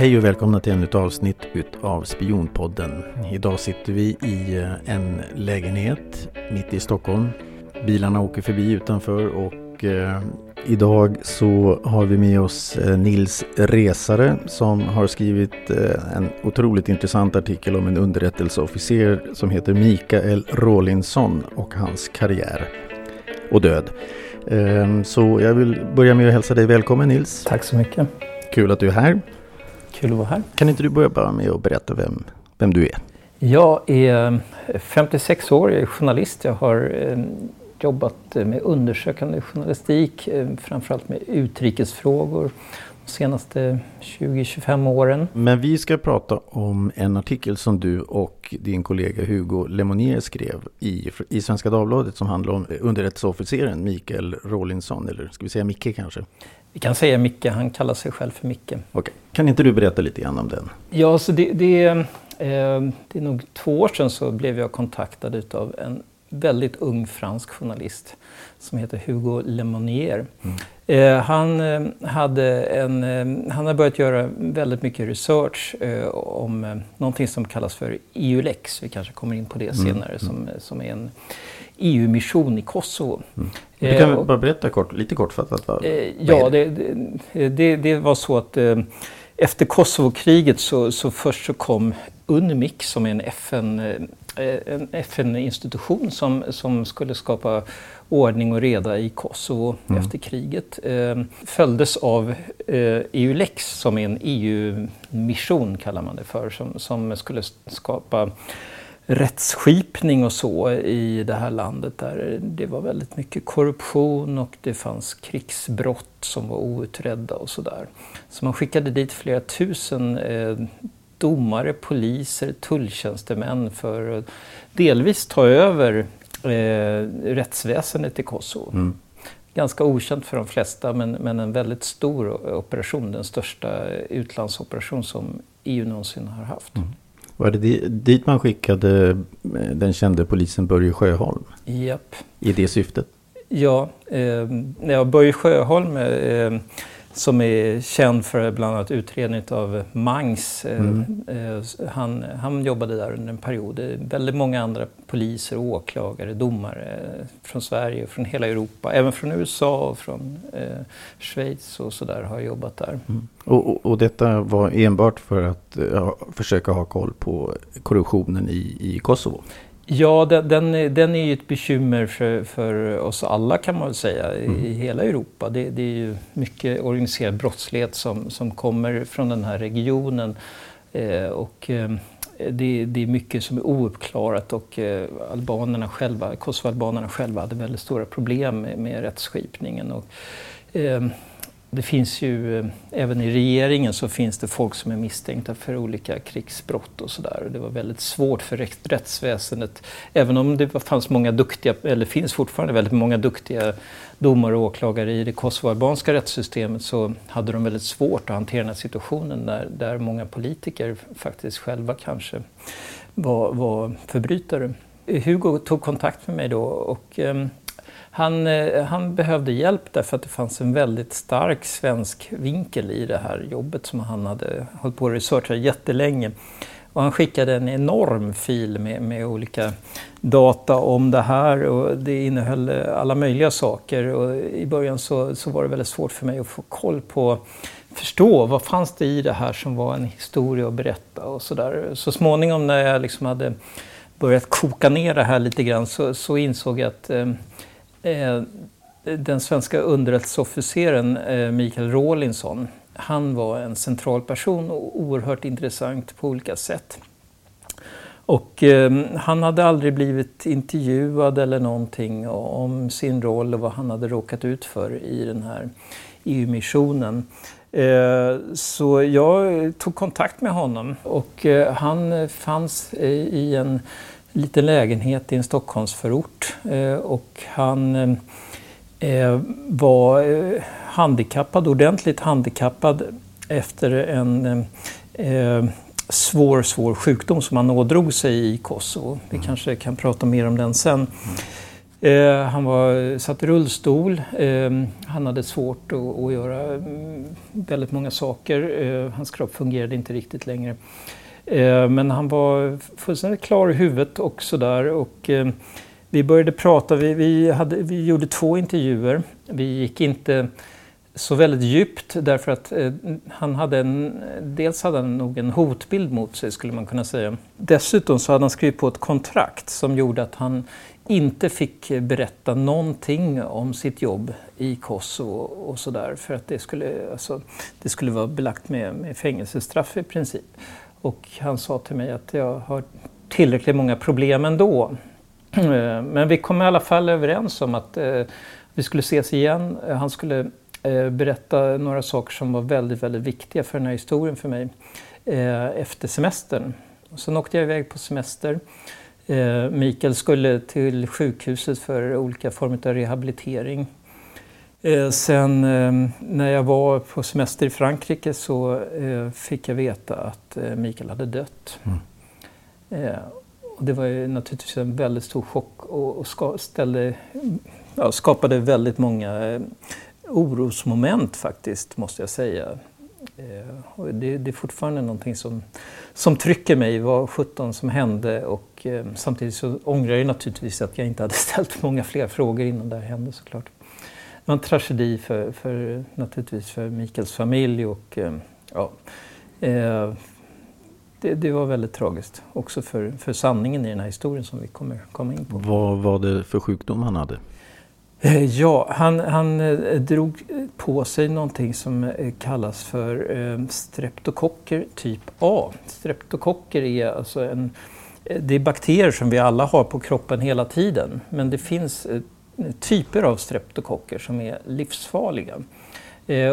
Hej och välkomna till ännu ett avsnitt av Spionpodden. Idag sitter vi i eh, en lägenhet mitt i Stockholm. Bilarna åker förbi utanför och eh, idag så har vi med oss eh, Nils Resare som har skrivit eh, en otroligt intressant artikel om en underrättelseofficer som heter Mikael Rawlinson och hans karriär och död. Eh, så jag vill börja med att hälsa dig välkommen Nils. Tack så mycket. Kul att du är här. Kul att vara här. Kan inte du börja bara med att berätta vem, vem du är? Jag är 56 år, jag är journalist. Jag har eh, jobbat med undersökande journalistik, eh, framförallt med utrikesfrågor de senaste 20-25 åren. Men vi ska prata om en artikel som du och din kollega Hugo Lemonier skrev i, i Svenska Dagbladet som handlar om underrättelseofficeren Mikael Rawlinson, eller ska vi säga Micke kanske? Vi kan säga Micke, han kallar sig själv för Micke. Okay. Kan inte du berätta lite grann om den? Ja, så det, det, eh, det är nog två år sedan så blev jag kontaktad av en väldigt ung fransk journalist som heter Hugo Lemonier. Mm. Eh, han, eh, hade en, eh, han har börjat göra väldigt mycket research eh, om eh, någonting som kallas för EULEX. Vi kanske kommer in på det mm. senare, mm. som, som är en EU-mission i Kosovo. Mm. Du kan eh, bara berätta kort, lite kortfattat. Vad, eh, ja, det, det, det, var så att eh, efter Kosovo-kriget så, så först så kom UNMIK som är en FN, en FN-institution som, som skulle skapa ordning och reda i Kosovo mm. efter kriget. Eh, följdes av eh, EULEX som är en EU-mission kallar man det för som, som skulle skapa rättsskipning och så i det här landet där det var väldigt mycket korruption och det fanns krigsbrott som var outredda och sådär. Så man skickade dit flera tusen eh, domare, poliser, tulltjänstemän för att delvis ta över eh, rättsväsendet i Kosovo. Mm. Ganska okänt för de flesta men, men en väldigt stor operation, den största utlandsoperation som EU någonsin har haft. Mm. Var det dit man skickade eh, den kände polisen Börje Sjöholm? Japp. I det syftet? Ja, eh, Börje Sjöholm eh, som är känd för bland annat utredning av Mangs. Eh, mm. Eh, han, han jobbade där under en period. Väldigt många andra poliser, åklagare, domare från Sverige, från hela Europa, även från USA och från eh, Schweiz och sådär har jobbat där. Mm. Och, och, och, detta var enbart för att uh, försöka ha koll på korruptionen i, i Kosovo? Ja, den, den, den, är ju ett bekymmer för, för oss alla kan man väl säga mm. i hela Europa. Det, det, är ju mycket organiserad brottslighet som, som kommer från den här regionen. Eh, och eh, det, det, är mycket som är ouppklarat och eh, albanerna själva, kosovoalbanerna själva hade väldigt stora problem med, med rättsskipningen. Och, eh, det finns ju, eh, även i regeringen så finns det folk som är misstänkta för olika krigsbrott och sådär. Det var väldigt svårt för rättsväsendet, även om det fanns många duktiga, eller finns fortfarande väldigt många duktiga domare och åklagare i det kosovoalbanska rättssystemet så hade de väldigt svårt att hantera den här situationen där, där många politiker faktiskt själva kanske var, var förbrytare. Hugo tog kontakt med mig då och ehm, han, eh, han behövde hjälp därför att det fanns en väldigt stark svensk vinkel i det här jobbet som han hade hållit på att researcha jättelänge. Och han skickade en enorm fil med, med, olika data om det här och det innehöll eh, alla möjliga saker. Och I början så, så var det väldigt svårt för mig att få koll på, förstå vad fanns det i det här som var en historia att berätta och sådär. Så småningom när jag liksom hade börjat koka ner det här lite grann så, så insåg jag att eh, Eh, den svenska underrättelseofficeren eh, Mikael Rawlinson, han var en central person och oerhört intressant på olika sätt. Och eh, han hade aldrig blivit intervjuad eller någonting om sin roll och vad han hade råkat ut för i den här EU-missionen. Eh, så jag tog kontakt med honom och eh, han fanns i en liten lägenhet i en Stockholmsförort eh, och han eh, var eh, handikappad, ordentligt handikappad efter en svår, svår sjukdom som han ådrog sig i Kosovo. Vi mm. kanske kan prata mer om den sen. Eh, han var, satt i rullstol. Eh, han hade svårt att, att göra mm, väldigt många saker. Eh, hans kropp fungerade inte riktigt längre. Eh, men han var fullständigt klar i huvudet och sådär. Och, eh, vi började prata, vi, vi, hade, vi gjorde två intervjuer. Vi gick inte så väldigt djupt därför att eh, han hade en, dels hade han nog en hotbild mot sig skulle man kunna säga. Dessutom så hade han skrivit på ett kontrakt som gjorde att han inte fick berätta någonting om sitt jobb i Kosovo och sådär för att det skulle, alltså, det skulle vara belagt med, med fängelsestraff i princip. Och han sa till mig att jag har tillräckligt många problem ändå. Eh, men vi kom i alla fall överens om att eh, vi skulle ses igen. Eh, han skulle berätta några saker som var väldigt, väldigt viktiga för den här historien för mig efter semestern. Sen åkte jag iväg på semester. Mikael skulle till sjukhuset för olika former av rehabilitering. Eh, sen eh, när jag var på semester i Frankrike så eh, fick jag veta att eh, Mikael hade dött. Mm. Eh, och det var ju naturligtvis en väldigt stor chock och, och ska, ställde, ja, skapade väldigt många orosmoment faktiskt, måste jag säga. Eh, och det, det, är fortfarande någonting som, som trycker mig, vad sjutton som hände. Och eh, samtidigt så ångrar jag naturligtvis att jag inte hade ställt många fler frågor innan det här hände såklart. Det var en tragedi för, för naturligtvis för Mikaels familj och eh, ja, eh, det, det, var väldigt tragiskt. Också för, för sanningen i den här historien som vi kommer komma in på. Vad var det för sjukdom han hade? Eh, ja, han, han eh, drog på sig någonting som kallas för streptokocker typ A. Streptokocker är alltså en, det är bakterier som vi alla har på kroppen hela tiden. Men det finns typer av streptokocker som är livsfarliga.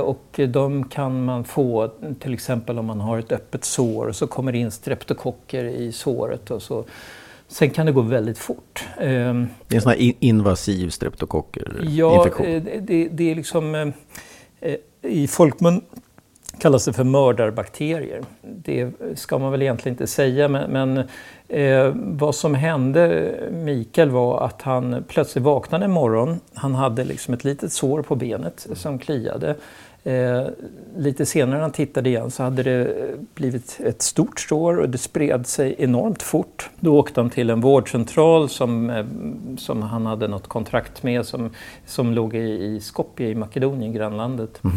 Och de kan man få till exempel om man har ett öppet sår och så kommer det in streptokocker i såret och så Sen kan det gå väldigt fort. Ehm, det är en sån här invasiv streptokockinfektion? Ja, eh, det, det, är liksom... Eh, eh, I folkmun kallas det för mördarbakterier. Det ska man väl egentligen inte säga, men, men eh, vad som hände Mikael var att han plötsligt vaknade en morgon. Han hade liksom ett litet sår på benet som kliade. Eh, lite senare när han tittade igen så hade det blivit ett stort sår och det spred sig enormt fort. Då åkte han till en vårdcentral som, eh, som han hade något kontrakt med som, som låg i, i Skopje i Makedonien, grannlandet. Mm.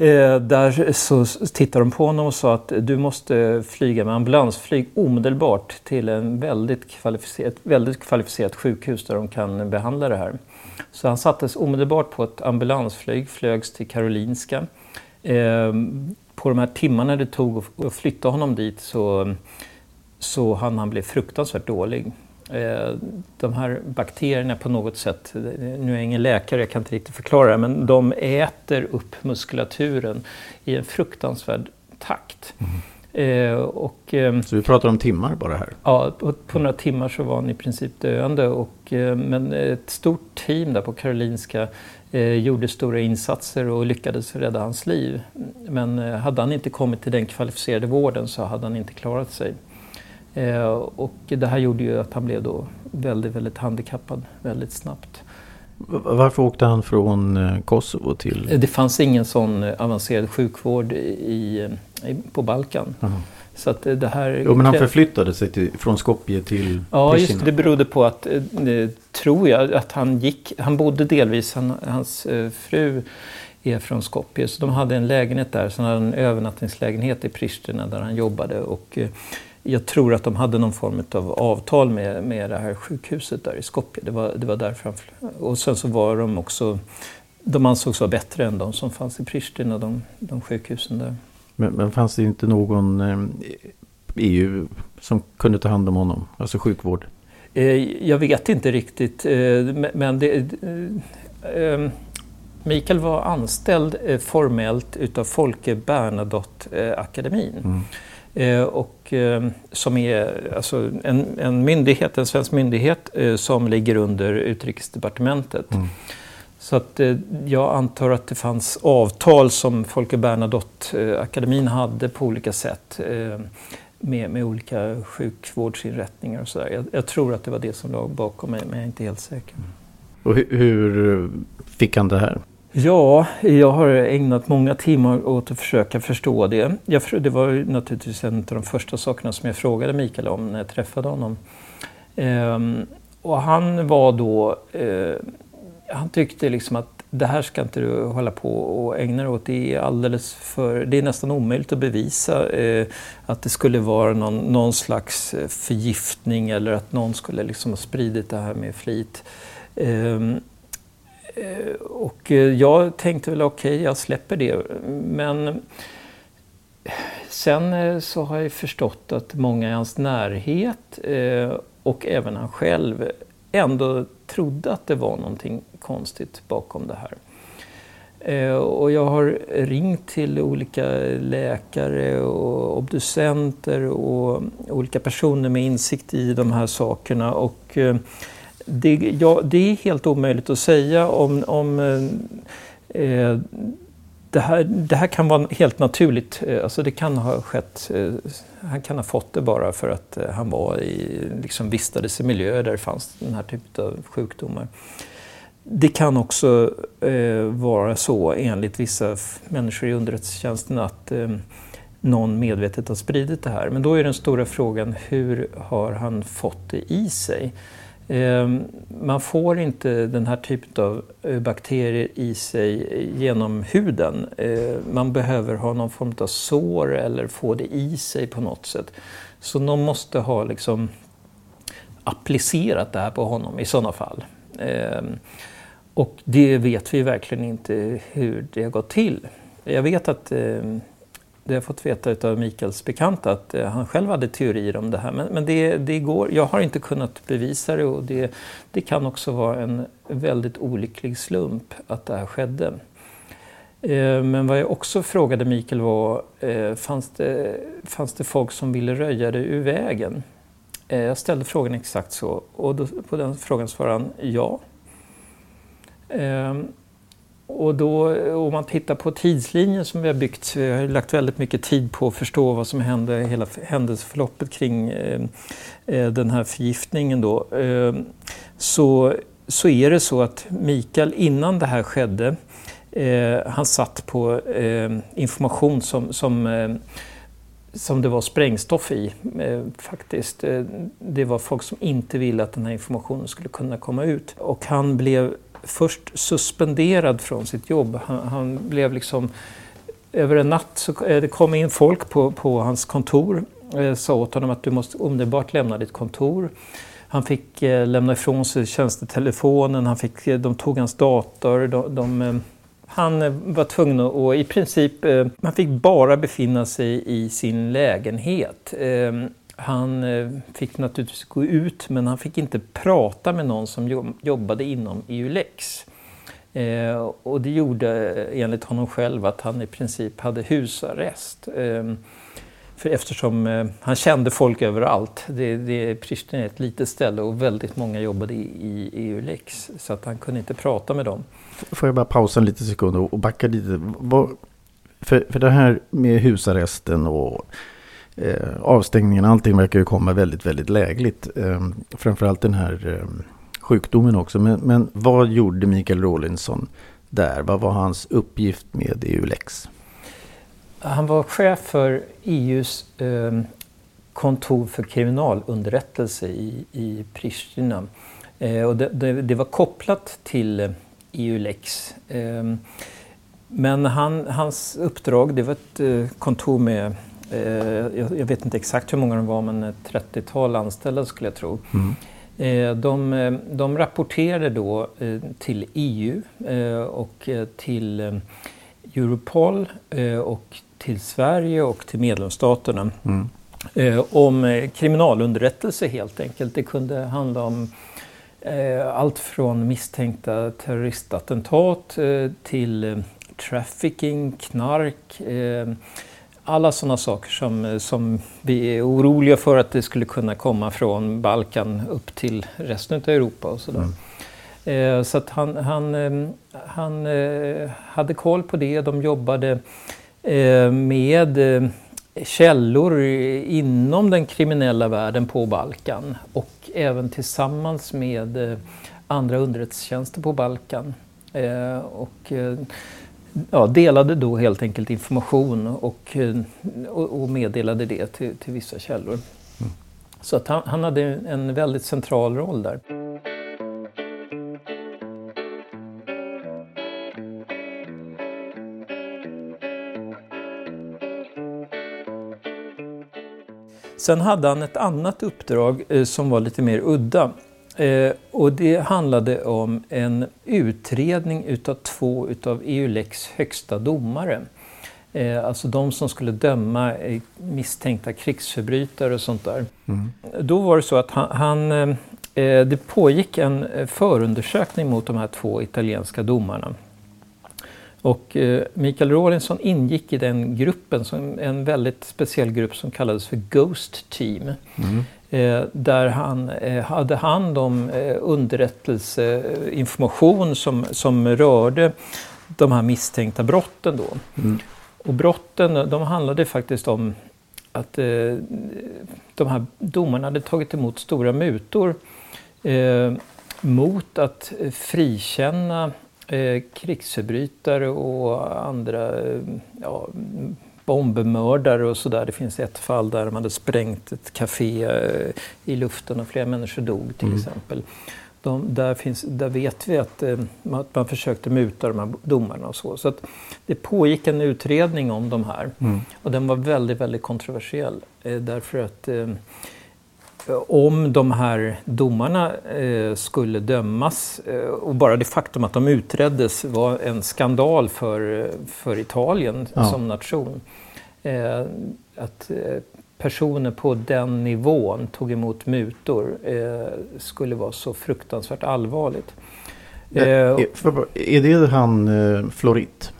Eh, där så tittade de på honom och sa att du måste flyga med ambulansflyg omedelbart till en väldigt kvalificerat, ett väldigt kvalificerat sjukhus där de kan behandla det här. Så han sattes omedelbart på ett ambulansflyg, flögs till Karolinska. Ehm, på de här timmarna det tog att flytta honom dit så, så han, han blev fruktansvärt dålig. Eh, de här bakterierna på något sätt, nu är jag ingen läkare, jag kan inte riktigt förklara det, men de äter upp muskulaturen i en fruktansvärd takt. Mm. Eh, och, eh, så vi pratar om timmar bara här? Ja, på, på några timmar så var han i princip döende. Och, eh, men ett stort team där på Karolinska eh, gjorde stora insatser och lyckades rädda hans liv. Men eh, hade han inte kommit till den kvalificerade vården så hade han inte klarat sig. Eh, och det här gjorde ju att han blev då väldigt, väldigt handikappad väldigt snabbt. Varför åkte han från Kosovo till? Det fanns ingen sån avancerad sjukvård i på Balkan. Aha. Så att det här... Jo, men han förflyttade sig till, från Skopje till Ja, just det. Berodde på att, eh, tror jag, att han gick... Han bodde delvis, han, hans eh, fru är från Skopje, så de hade en lägenhet där. Sen hade han en övernattningslägenhet i Pristina där han jobbade. Och, eh, jag tror att de hade någon form av avtal med, med det här sjukhuset där i Skopje. Det var, det var därför och sen så var de också... De ansågs vara bättre än de som fanns i Pristina, de, de sjukhusen där. Men, men fanns det inte någon eh, EU som kunde ta hand om honom? Alltså sjukvård? Eh, jag vet inte riktigt. Eh, men det, eh, Mikael var anställd eh, formellt utav Folke Bernadotte-akademin. Mm. Eh, och, som är alltså en, en myndighet, en svensk myndighet som ligger under utrikesdepartementet. Mm. Så att eh, jag antar att det fanns avtal som Folke Bernadotte-akademin hade på olika sätt. Eh, med, med olika sjukvårdsinrättningar och sådär. Jag, jag, tror att det var det som låg bakom mig, men jag är inte helt säker. Och hur, hur fick han det här? Ja, jag har ägnat många timmar åt att försöka förstå det. Jag, det var naturligtvis en av de första sakerna som jag frågade Mikael om när jag träffade honom. Ehm, och han var då... Eh, han tyckte liksom att det här ska inte du hålla på och ägna dig åt. Det är alldeles för... Det är nästan omöjligt att bevisa eh, att det skulle vara någon, någon slags förgiftning eller att någon skulle liksom ha spridit det här med flit. Ehm, Eh, och eh, jag tänkte väl okej, okay, jag släpper det. Men sen eh, så har jag förstått att många i hans närhet och även han själv ändå trodde att det var någonting konstigt bakom det här. Och jag har ringt till olika läkare och obducenter och olika personer med insikt i de här sakerna. Och det, ja, det är helt omöjligt att säga om, om eh, eh det här, det här kan vara helt naturligt. Eh, alltså det kan ha skett, eh, han kan ha fått det bara för att han var i, liksom vistades i miljöer där det fanns den här typen av sjukdomar. Det kan också eh, vara så enligt vissa människor i underrättelsetjänsten att eh, någon medvetet har spridit det här. Men då är den stora frågan hur har han fått det i sig? Ehm, man får inte den här typen av eh, bakterier i sig genom huden. Ehm, man behöver ha någon form av sår eller få det i sig på något sätt. Så någon måste ha liksom applicerat det här på honom i sådana fall. Ehm, och det vet vi verkligen inte hur det har gått till. Jag vet att det har jag fått veta av Mikaels bekanta att eh, han själv hade teorier om det här. Men, men det, det går, jag har inte kunnat bevisa det och det, det kan också vara en väldigt olycklig slump att det här skedde. Eh, men vad jag också frågade Mikael var, eh, fanns det, fanns det folk som ville röja det ur vägen? Jag ställde frågan exakt så och då, på den frågan svarade han ja. Och då, om man tittar på tidslinjen som vi har byggt, vi har lagt väldigt mycket tid på att förstå vad som hände, hela händelseförloppet kring eh, eh, den här förgiftningen då. Eh, så, så är det så att Mikael innan det här skedde, eh, han satt på eh, information som, som eh, som det var sprängstoff i eh, faktiskt. Eh, det var folk som inte ville att den här informationen skulle kunna komma ut. Och han blev först suspenderad från sitt jobb. Han, han blev liksom... Över en natt så eh, det kom in folk på, på hans kontor eh, sa åt honom att du måste omedelbart lämna ditt kontor. Han fick eh, lämna ifrån sig tjänstetelefonen, han fick, eh, de tog hans dator. De, de, eh, han var tvungen att, och i princip, man fick bara befinna sig i sin lägenhet. Ehm, han eh, fick naturligtvis gå ut men han fick inte prata med någon som jobbade inom EULEX. Eh, och det gjorde eh, enligt honom själv att han i princip hade husarrest. Eh, för eftersom eh, han kände folk överallt. Det, det, Pristina är ett litet ställe och väldigt många jobbade i, i EULEX. Så att han kunde inte prata med dem. Får jag bara pausa en liten sekund och backa lite? För, för det här med husarresten och eh, avstängningen, allting verkar ju komma väldigt, väldigt lägligt. Eh, framförallt den här eh, sjukdomen också. Men, men vad gjorde Mikael Rawlinson där? Vad var hans uppgift med EU-lex? Han var chef för EUs eh, kontor för kriminalunderrättelse i, i Pristina. Eh, och det, det, det, var kopplat till EU-lex. Eh, ehm, men han, hans uppdrag, det var ett eh, kontor med jag vet inte exakt hur många de var, men ett 30-tal anställda skulle jag tro. Mm. Eh, de, eh, de rapporterade då till EU och till Europol och till Sverige och till medlemsstaterna. Mm. Om kriminalunderrättelse helt enkelt. Det kunde handla om allt från misstänkta terroristattentat till trafficking, knark, alla sådana saker som, som vi är oroliga för att det skulle kunna komma från Balkan upp till resten av Europa och sådär. Mm. Eh, så att han, han, eh, han eh, hade koll på det. De jobbade med källor inom den kriminella världen på Balkan och även tillsammans med andra underrättelsetjänster på Balkan. Och ja, delade då helt enkelt information och, och meddelade det till, till vissa källor. Mm. Så att han, han hade en väldigt central roll där. Sen hade han ett annat uppdrag eh, som var lite mer udda. Eh, och det handlade om en utredning utav två utav EULEX högsta domare. Eh, alltså de som skulle döma eh, misstänkta krigsförbrytare och sånt där. Mm. Då var det så att han, han det pågick en förundersökning mot de här två italienska domarna. Och eh, Mikael Rawlinson ingick i den gruppen, som en väldigt speciell grupp som kallades för Ghost Team. Mm. Eh, där han eh, hade hand om eh, underrättelseinformation som, som rörde de här misstänkta brotten. Då. Mm. Och brotten de handlade faktiskt om att de här domarna hade tagit emot stora mutor mot att frikänna eh, krigsförbrytare och andra eh, ja, bombmördare och sådär. Det finns ett fall där man hade sprängt ett café eh, i luften och flera människor dog till mm. exempel. De, där, finns, där vet vi att, eh, att man försökte muta de här domarna och så. Så det pågick en utredning om de här mm. och den var väldigt, väldigt kontroversiell. Eh, därför att om de här domarna eh, skulle dömas eh, och bara det faktum att de utreddes var en skandal för, för Italien ja. som nation. Eh, att personer på den nivån tog emot mutor skulle vara så fruktansvärt allvarligt. Eh, är det han Florit?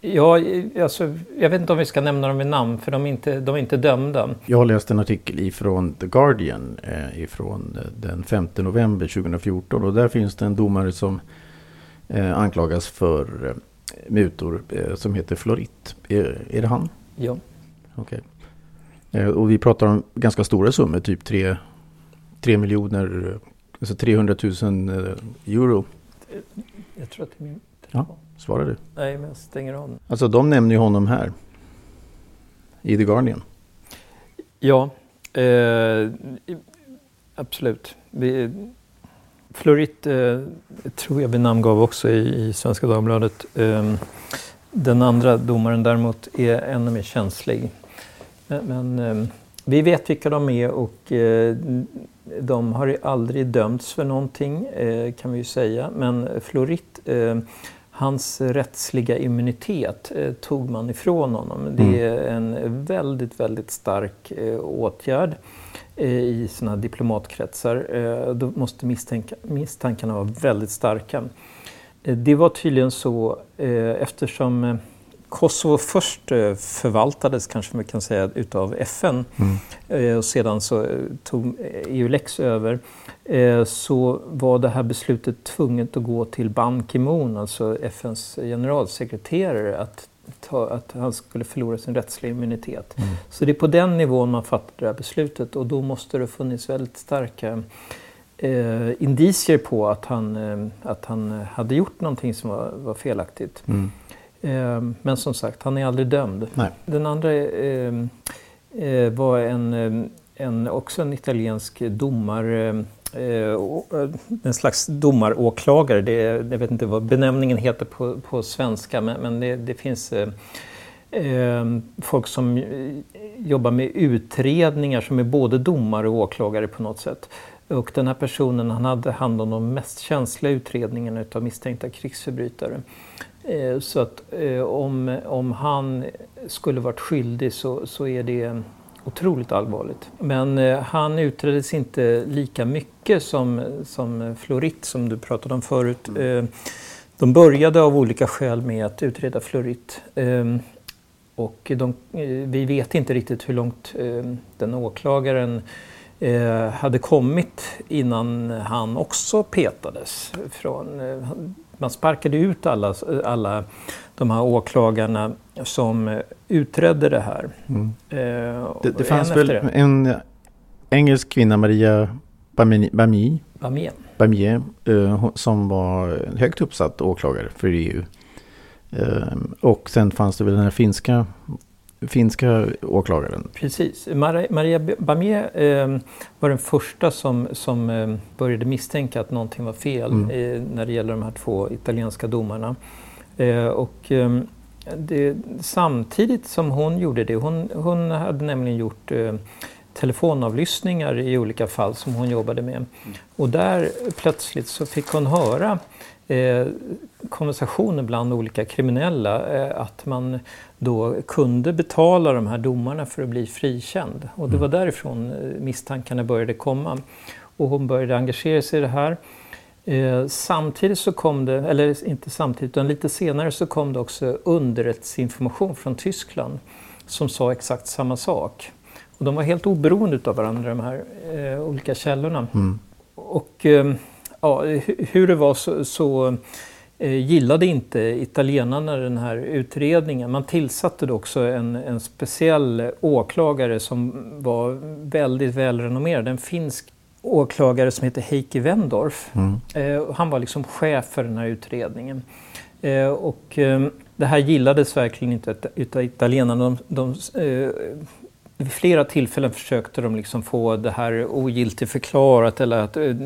Ja, alltså, jag vet inte om vi ska nämna dem vid namn för de är inte, de är inte dömda. Jag har läst en artikel ifrån The Guardian eh, ifrån den 5 november 2014 och där finns det en domare som eh, anklagas för eh, mutor eh, som heter Florit. Är, är det han? Ja. Okej. Okay. Eh, och vi pratar om ganska stora summor, typ 3, 3 miljoner, alltså 300 000 eh, euro. Jag tror att det är min telefon. Ja. Svarar du? Nej, men jag stänger av Alltså de nämner ju honom här. I The Guardian. Ja, eh, absolut. Vi, Florit eh, tror jag vi namngav också i, i Svenska Dagbladet. Eh, den andra domaren däremot är ännu mer känslig. Men, men eh, vi vet vilka de är och eh, de har aldrig dömts för någonting eh, kan vi ju säga. Men Florit Hans rättsliga immunitet eh, tog man ifrån honom. Mm. Det är en väldigt, väldigt stark eh, åtgärd eh, i sådana diplomatkretsar. Eh, då måste misstänka, misstankarna vara väldigt starka. Eh, det var tydligen så eh, eftersom Kosovo först förvaltades, kanske man kan säga, utav FN mm. och sedan så tog EU-lex över Eh, så var det här beslutet tvunget att gå till Ban Ki-Moon, alltså FNs generalsekreterare, att, ta, att han skulle förlora sin rättsliga immunitet. Mm. Så det är på den nivån man fattar det här beslutet och då måste det funnits väldigt starka eh, indicier på att han, eh, att han hade gjort någonting som var, var felaktigt. Mm. Eh, men som sagt, han är aldrig dömd. Nej. Den andra eh, eh, var en, en, också en italiensk domare Eh, en slags domaråklagare. Det, jag vet inte vad benämningen heter på, på svenska men, men det, det, finns eh, eh folk som jobbar med utredningar som är både domare och åklagare på något sätt. Och den här personen han hade hand om de mest känsliga utredningarna av misstänkta krigsförbrytare. Eh, så att eh, om, om han skulle varit skyldig så, så är det otroligt allvarligt. Men eh, han utreddes inte lika mycket som, som Florit som du pratade om förut. Eh, de började av olika skäl med att utreda Florit. Och de, vi vet inte riktigt hur långt den åklagaren hade kommit innan han också petades. Från, Man sparkade ut alla, alla de här åklagarna som utredde det här. Mm. Eh, det, det fanns väl en engelsk kvinna, Maria. Bamier eh, som var högt uppsatt åklagare för EU. Eh, och sen fanns det väl den här finska finska åklagaren. Precis. Maria Bamier eh, var den första som, som eh, började misstänka att någonting var fel mm. eh, när det gäller de här två italienska domarna. Eh, och, ehm, det, samtidigt som hon gjorde det, hon, hon hade nämligen gjort eh, telefonavlyssningar i olika fall som hon jobbade med. Mm. Och där plötsligt så fick hon höra eh, konversationer bland olika kriminella eh, att man då kunde betala de här domarna för att bli frikänd. Och det mm. var därifrån eh, misstankarna började komma. Och hon började engagera sig i det här. Eh, samtidigt så kom det, eller inte samtidigt, utan lite senare så kom det också underrättelseinformation från Tyskland som sa exakt samma sak. Och de var helt oberoende av varandra, de här eh, olika källorna. Mm. Och eh, ja, hur det var så, så eh, gillade inte italienarna den här utredningen. Man tillsatte också en, en speciell åklagare som var väldigt välrenommerad, en finsk åklagare som heter Heikki Wendorf. Mm. Eh, han var liksom chef för den här utredningen. Eh, och eh, det här gillades verkligen inte utav italienarna. De, de, vid flera tillfällen försökte de liksom få det här ogiltigt förklarat eller att uh,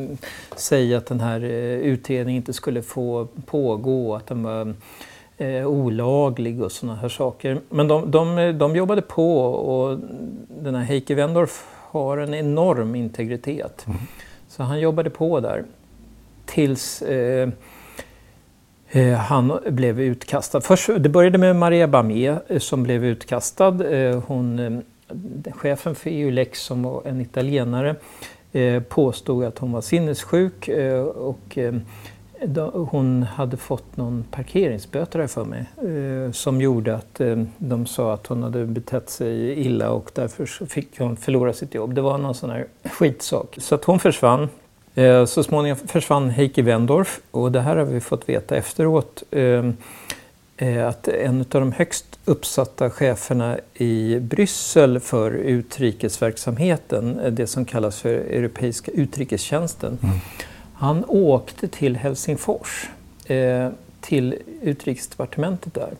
säga att den här uh, utredningen inte skulle få pågå, att den var uh, olaglig och sådana här saker. Men de, de, de jobbade på och den här Heike Wendorf har en enorm integritet. Mm. Så han jobbade på där tills han blev utkastad. Först, det började med Maria Bamé som blev utkastad. Hon chefen för EU-lex som var en italienare eh, påstod att hon var sinnessjuk eh, och eh, hon hade fått någon parkeringsböter för mig som gjorde att de sa att hon hade betett sig illa och därför fick hon förlora sitt jobb. Det var någon sån här skitsak. Så att hon försvann. Så småningom försvann Heikki Wendorf och det här har vi fått veta efteråt att en av de högst uppsatta cheferna i Bryssel för utrikesverksamheten, det som kallas för Europeiska utrikestjänsten. Mm. Han åkte till Helsingfors, eh, till utrikesdepartementet där eh,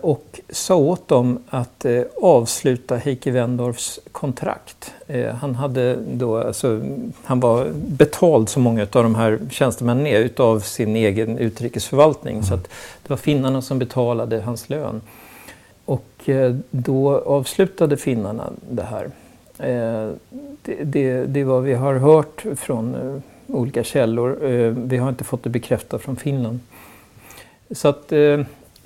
och sa åt dem att eh, avsluta Heikki Wendorfs kontrakt. Eh, han, hade då, alltså, han var betald, som många av de här tjänstemännen är, utav sin egen utrikesförvaltning. Mm. Så att det var finnarna som betalade hans lön. Och eh, då avslutade finnarna det här. Eh, det, det, det är vad vi har hört från eh, olika källor. Vi har inte fått det bekräftat från Finland. Så att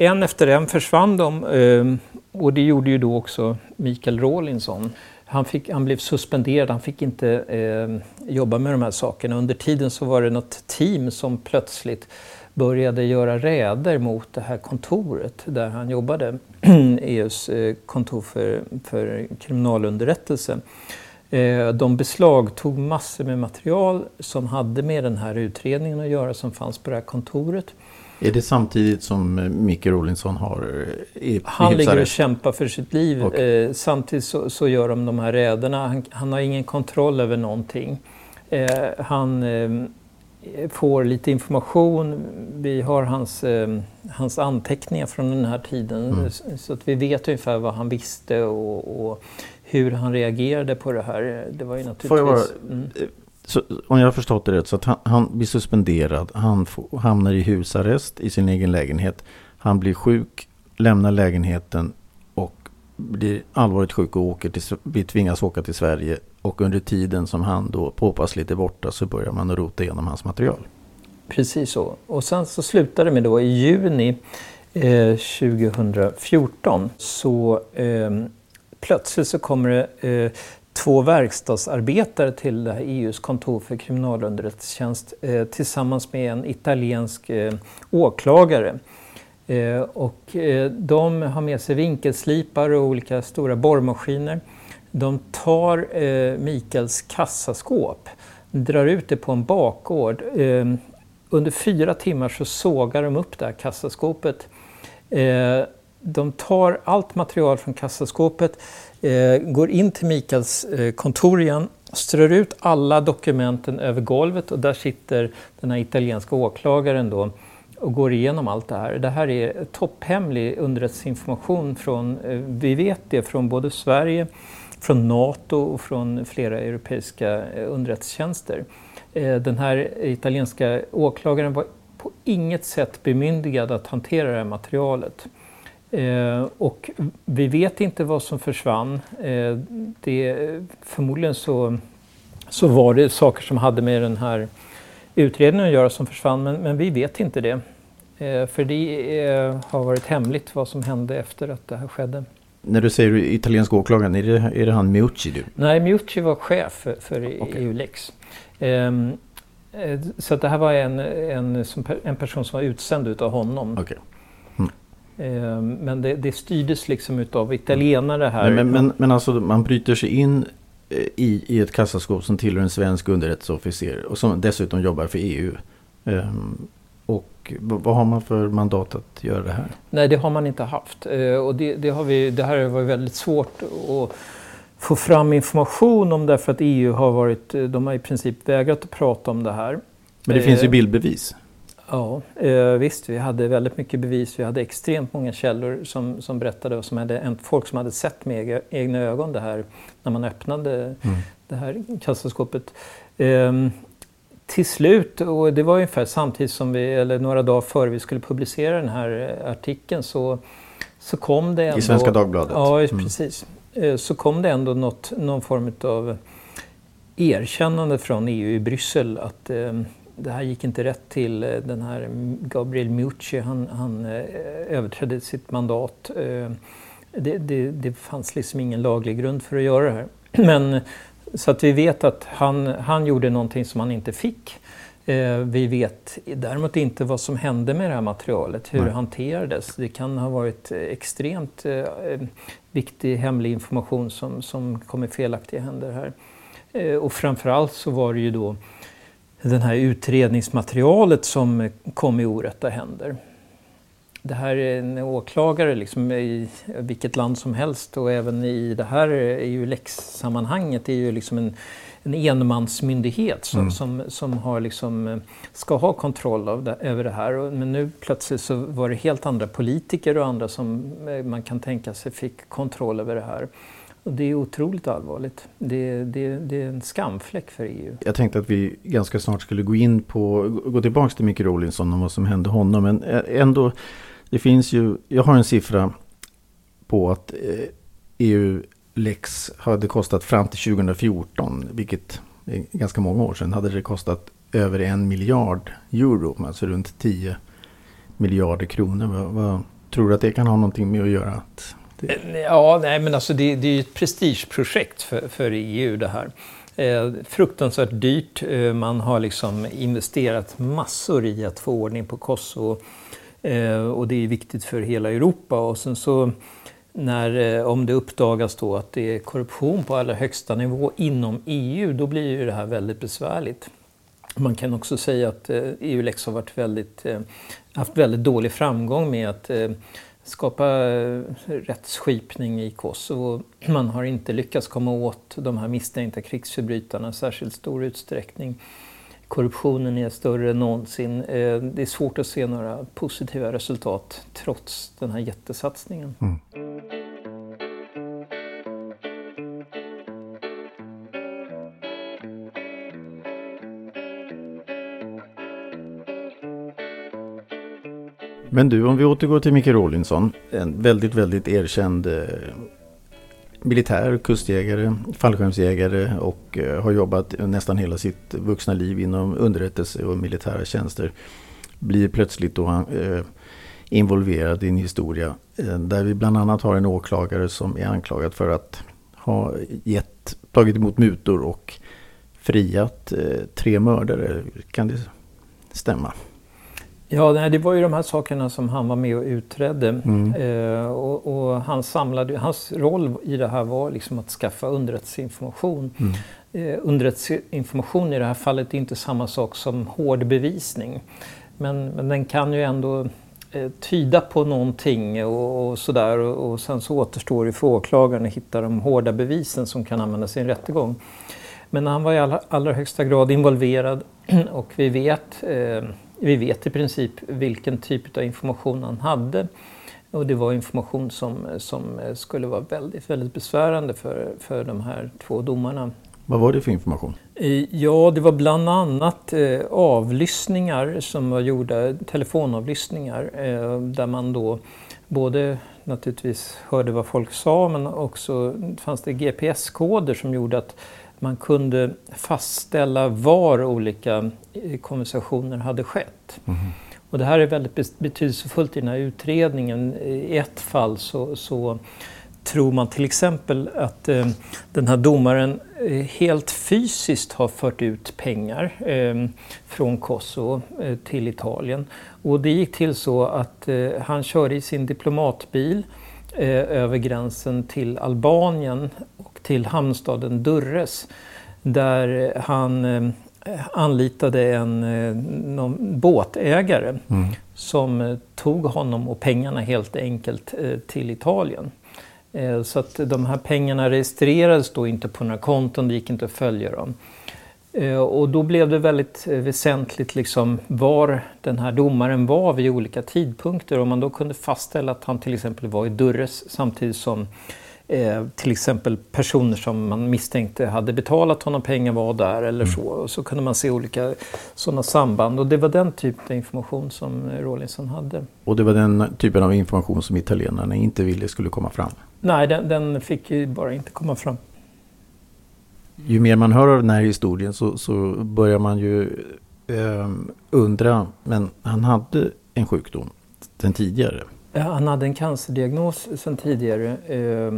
en efter en försvann de ehm, och det gjorde ju då också Mikael Rawlinson. Han, fick, han blev suspenderad, han fick inte eh, jobba med de här sakerna. Under tiden så var det något team som plötsligt började göra räder mot det här kontoret där han jobbade, e EUs eh, kontor för, för kriminalunderrättelse. Eh, de beslagtog massor med material som hade med den här utredningen att göra som fanns på det här kontoret. Är det samtidigt som eh, Micke Rolinsson har i Han ligger och kämpar för sitt liv. Okay. Eh, samtidigt så, så, gör de de här räderna. Han, han, har ingen kontroll över någonting. Eh, han eh, får lite information. Vi har hans, eh, hans anteckningar från den här tiden. Mm. Så att vi vet ungefär vad han visste och, och, hur han reagerade på det här. Det var ju naturligtvis... Bara, mm så, om jag har förstått det rätt så att han, han blir suspenderad. Han får, hamnar i husarrest i sin egen lägenhet. Han blir sjuk, lämnar lägenheten och blir allvarligt sjuk och åker till, blir tvingas åka till Sverige och under tiden som han då påpassligt är borta så börjar man att rota igenom hans material. Precis så. Och sen så slutar det med då i juni eh, 2014 så eh, plötsligt så kommer det eh, två verkstadsarbetare till det här EUs kontor för kriminalunderrättelsetjänst eh, tillsammans med en italiensk eh, åklagare. Eh, och eh, de har med sig vinkelslipar och olika stora borrmaskiner. De tar eh, Mikaels kassaskåp, drar ut det på en bakgård eh, under fyra timmar så sågar de upp det här kassaskåpet. Eh, de tar allt material från kassaskåpet, eh, går in till Mikaels eh, kontor igen, strör ut alla dokumenten över golvet och där sitter den här italienska åklagaren då och går igenom allt det här. Det här är topphemlig underrättelseinformation från, eh, vi vet det från både Sverige, från NATO och från flera europeiska eh, underrättelsetjänster. Eh, den här italienska åklagaren var på inget sätt bemyndigad att hantera det här materialet. Och vi vet inte vad som försvann. Det, förmodligen så, så var det saker som hade med den här utredningen att göra som försvann, men, men vi vet inte det. Eh, för det eh, har varit hemligt vad som hände efter att det här skedde. När du säger italiensk åklagare, är det, är det han Miucci? Du? Nej, Miucci var chef för, för okay. EU-lex. Um, så det här var en, en, en person som var utsänd utav honom. Okay. Mm. Men det, det styrdes liksom utav italienare här. Men, men, men, men alltså man bryter sig in i, i ett kassaskåp som tillhör en svensk underrättelseofficer och som dessutom jobbar för EU. Um, och vad har man för mandat att göra det här? Nej, det har man inte haft. Eh, och det, det, har vi, det här har varit väldigt svårt att få fram information om därför att EU har varit, eh, de har i princip vägrat att prata om det här. Men det finns ju eh, bildbevis. Ja, visst. Vi hade väldigt mycket bevis. Vi hade extremt många källor som, som berättade och som hade, folk som hade sett med egna ögon det här när man öppnade mm. det här kassaskåpet. Ehm, till slut, och det var ungefär samtidigt som vi, eller några dagar före vi skulle publicera den här eh, artikeln, så, så kom det ändå... I Svenska Dagbladet? Ja, mm. precis. Mm. Så kom det ändå något, någon form av erkännande från EU i Bryssel att eh, det här gick inte rätt till. Eh, den här Gabriel Mucci, han, han eh, överträdde sitt mandat. Eh, det, det, det fanns liksom ingen laglig grund för att göra det här. Men så att vi vet att han, han gjorde någonting som han inte fick. Vi vet däremot inte vad som hände med det här materialet, hur Nej. det hanterades. Det kan ha varit extremt viktig hemlig information som, som kom i felaktiga händer här. Och framförallt så var det ju då det här utredningsmaterialet som kom i orätta händer det här är en åklagare liksom i vilket land som helst och även i det här är ju läxsammanhanget är ju liksom en, en enmansmyndighet som, mm. som, som har liksom, ska ha kontroll det, över det här. Men nu plötsligt så var det helt andra politiker och andra som eh, man kan tänka sig fick kontroll över det här. Och det är otroligt allvarligt. Det, det, det, är en skamfläck för EU. Jag tänkte att vi ganska snart skulle gå in på, gå tillbaka till Micke Rawlinson och vad som hände honom. Men eh, ändå det finns ju, jag har en siffra på att eh, EU-lex hade kostat fram till 2014, vilket är ganska många år sedan, hade det kostat över en miljard euro, alltså runt 10 miljarder kronor. Vad, vad, tror du att det kan ha någonting med att göra? Att Ja, nej men alltså det, det är ju ett prestigeprojekt för, för EU det här. Eh, fruktansvärt dyrt. Eh, man har liksom investerat massor i att få ordning på Kosovo. Eh, och det är viktigt för hela Europa. Och sen så när, eh, om det uppdagas då att det är korruption på allra högsta nivå inom EU, då blir ju det här väldigt besvärligt. Man kan också säga att eh, e EU-lex har varit väldigt, eh, haft väldigt dålig framgång med att eh, skapa eh, rättsskipning i Kosovo. Man har inte lyckats komma åt de här misstänkta krigsförbrytarna i särskilt stor utsträckning korruptionen är större än någonsin. Eh, det är svårt att se några positiva resultat trots den här jättesatsningen. Mm. Men du, om vi återgår till Micke Rawlinson, en väldigt, väldigt erkänd eh, militär, kustjägare, fallskärmsjägare och eh, har jobbat nästan hela sitt vuxna liv inom underrättelse och militära tjänster. Blir plötsligt då eh, involverad i en historia eh, där vi bland annat har en åklagare som är anklagad för att ha gett, tagit emot mutor och friat eh, tre mördare. Kan det stämma? Ja, det var ju de här sakerna som han var med och utredde. Mm. Eh, och, och han samlade, hans roll i det här var liksom att skaffa underrättelseinformation. Mm. eh, underrättelseinformation i det här fallet är inte samma sak som hård bevisning. Men, men den kan ju ändå eh, tyda på någonting och, och sådär och, och sen så återstår det för åklagaren att hitta de hårda bevisen som kan användas i en rättegång. Men han var i allra, allra högsta grad involverad och vi vet, eh, vi vet i princip vilken typ av information han hade. Och det var information som, som skulle vara väldigt, väldigt besvärande för, för de här två domarna. Vad var det för information? Ja, det var bland annat eh, avlyssningar som var gjorda, telefonavlyssningar, eh, där man då både naturligtvis hörde vad folk sa men också fanns det GPS-koder som gjorde att man kunde fastställa var olika eh, konversationer hade skett. Mm. Och det här är väldigt betydelsefullt i den här utredningen. I ett fall så, så tror man till exempel att eh, den här domaren eh, helt fysiskt har fört ut pengar eh, från Kosovo eh, till Italien. Och det gick till så att eh, han körde i sin diplomatbil eh, över gränsen till Albanien och till hamnstaden Durres där han anlitade en någon båtägare mm. som tog honom och pengarna helt enkelt till Italien. Eh, så att de här pengarna registrerades då inte på några konton, det gick inte att följa dem. Eh, och då blev det väldigt eh, väsentligt liksom var den här domaren var vid olika tidpunkter. Om man då kunde fastställa att han till exempel var i Durres samtidigt som eh, till exempel personer som man misstänkte hade betalat honom pengar var där eller mm. så. Och så kunde man se olika sådana samband och det var den typen av information som Rawlinson hade. Och det var den typen av information som italienarna inte ville skulle komma fram? Nej, den, den fick ju bara inte komma fram. Ju mer man hör av den här historien så, så börjar man ju eh, undra, men han hade en sjukdom sen tidigare. Han hade en cancerdiagnos sedan tidigare. Eh,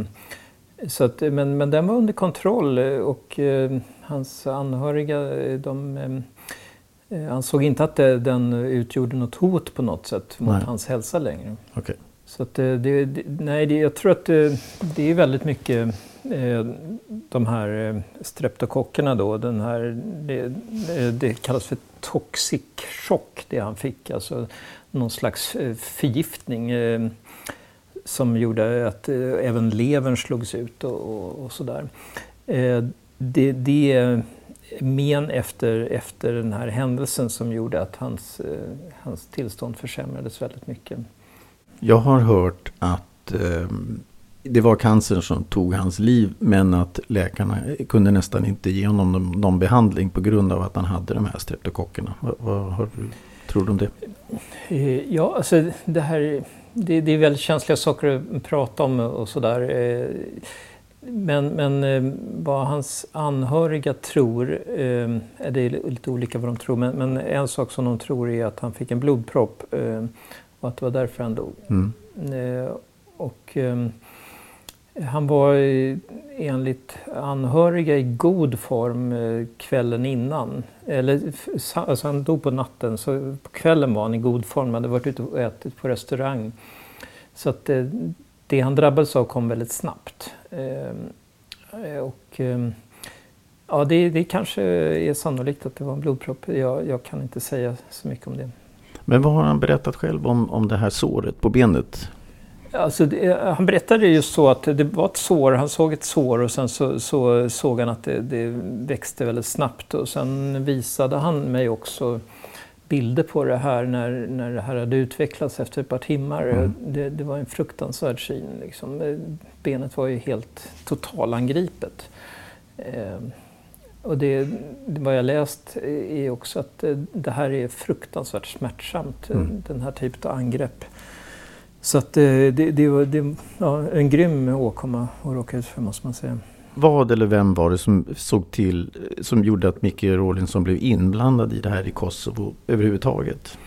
så att, men, men den var under kontroll och eh, hans anhöriga de eh, ansåg inte att den utgjorde något hot på något sätt mot Nej. hans hälsa längre. Okay. Så att det, det, nej, det, jag tror att det, det är väldigt mycket eh, de här streptokockerna då. Den här, det, det kallas för toxic shock, det han fick. Alltså någon slags eh, förgiftning eh, som gjorde att eh, även levern slogs ut och, och, och sådär. Det, det är men efter, efter den här händelsen som gjorde att hans, hans tillstånd försämrades väldigt mycket. Jag har hört att det var cancern som tog hans liv men att läkarna kunde nästan inte ge honom någon, någon behandling på grund av att han hade de här streptokockerna. Vad, vad har du tror du om det? Eh, ja, alltså det här det, det är väldigt känsliga saker att prata om och sådär. Eh, men, men eh, vad hans anhöriga tror, det är lite olika vad de tror, men, men en sak som de tror är att han fick en blodpropp och att det var därför han dog. Mm. Och han var enligt anhöriga i god form eh, kvällen innan. Eller, alltså han dog på natten, så på kvällen var han i god form. Han hade varit ute och ätit på restaurang. Så att det, det han drabbades av kom väldigt snabbt. Eh, och, ja, det, det kanske är sannolikt att det var en blodpropp. Jag, jag kan inte säga så mycket om det. Men vad har han berättat själv om, om det här såret på benet? Alltså det, han berättade just så att det var ett sår, han såg ett sår och sen så, så såg han att det, det, växte väldigt snabbt och sen visade han mig också bilder på det här när, när det här hade utvecklats efter ett par timmar. Mm. Det, det, var en fruktansvärd syn. Liksom. Benet var ju helt totalangripet. Eh, och det, vad jag läst är också att det här är fruktansvärt smärtsamt, mm. den här typen av angrepp. Så att eh, det, det var det, ja, en grym åkomma att råka ut för måste man säga. Vad eller vem var det som såg till, som gjorde att Micke Rawlinson blev inblandad i det här i Kosovo överhuvudtaget?